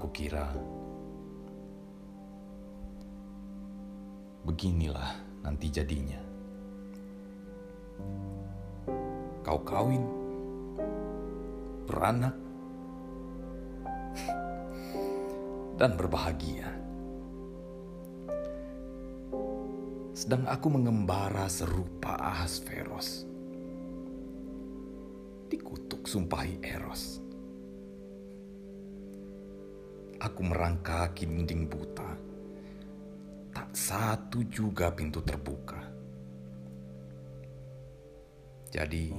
Aku kira beginilah nanti jadinya. Kau kawin, beranak, dan berbahagia. Sedang aku mengembara serupa ahas feros. Dikutuk sumpahi eros. Aku merangkaki dinding buta. Tak satu juga pintu terbuka. Jadi,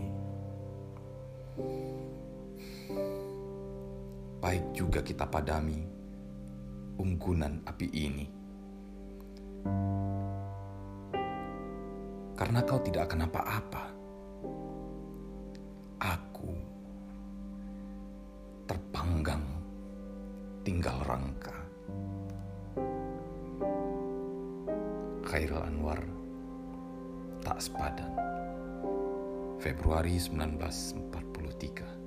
baik juga kita padami unggunan api ini. Karena kau tidak akan apa-apa. Tinggal rangka. Khairul Anwar tak sepadan. Februari 1943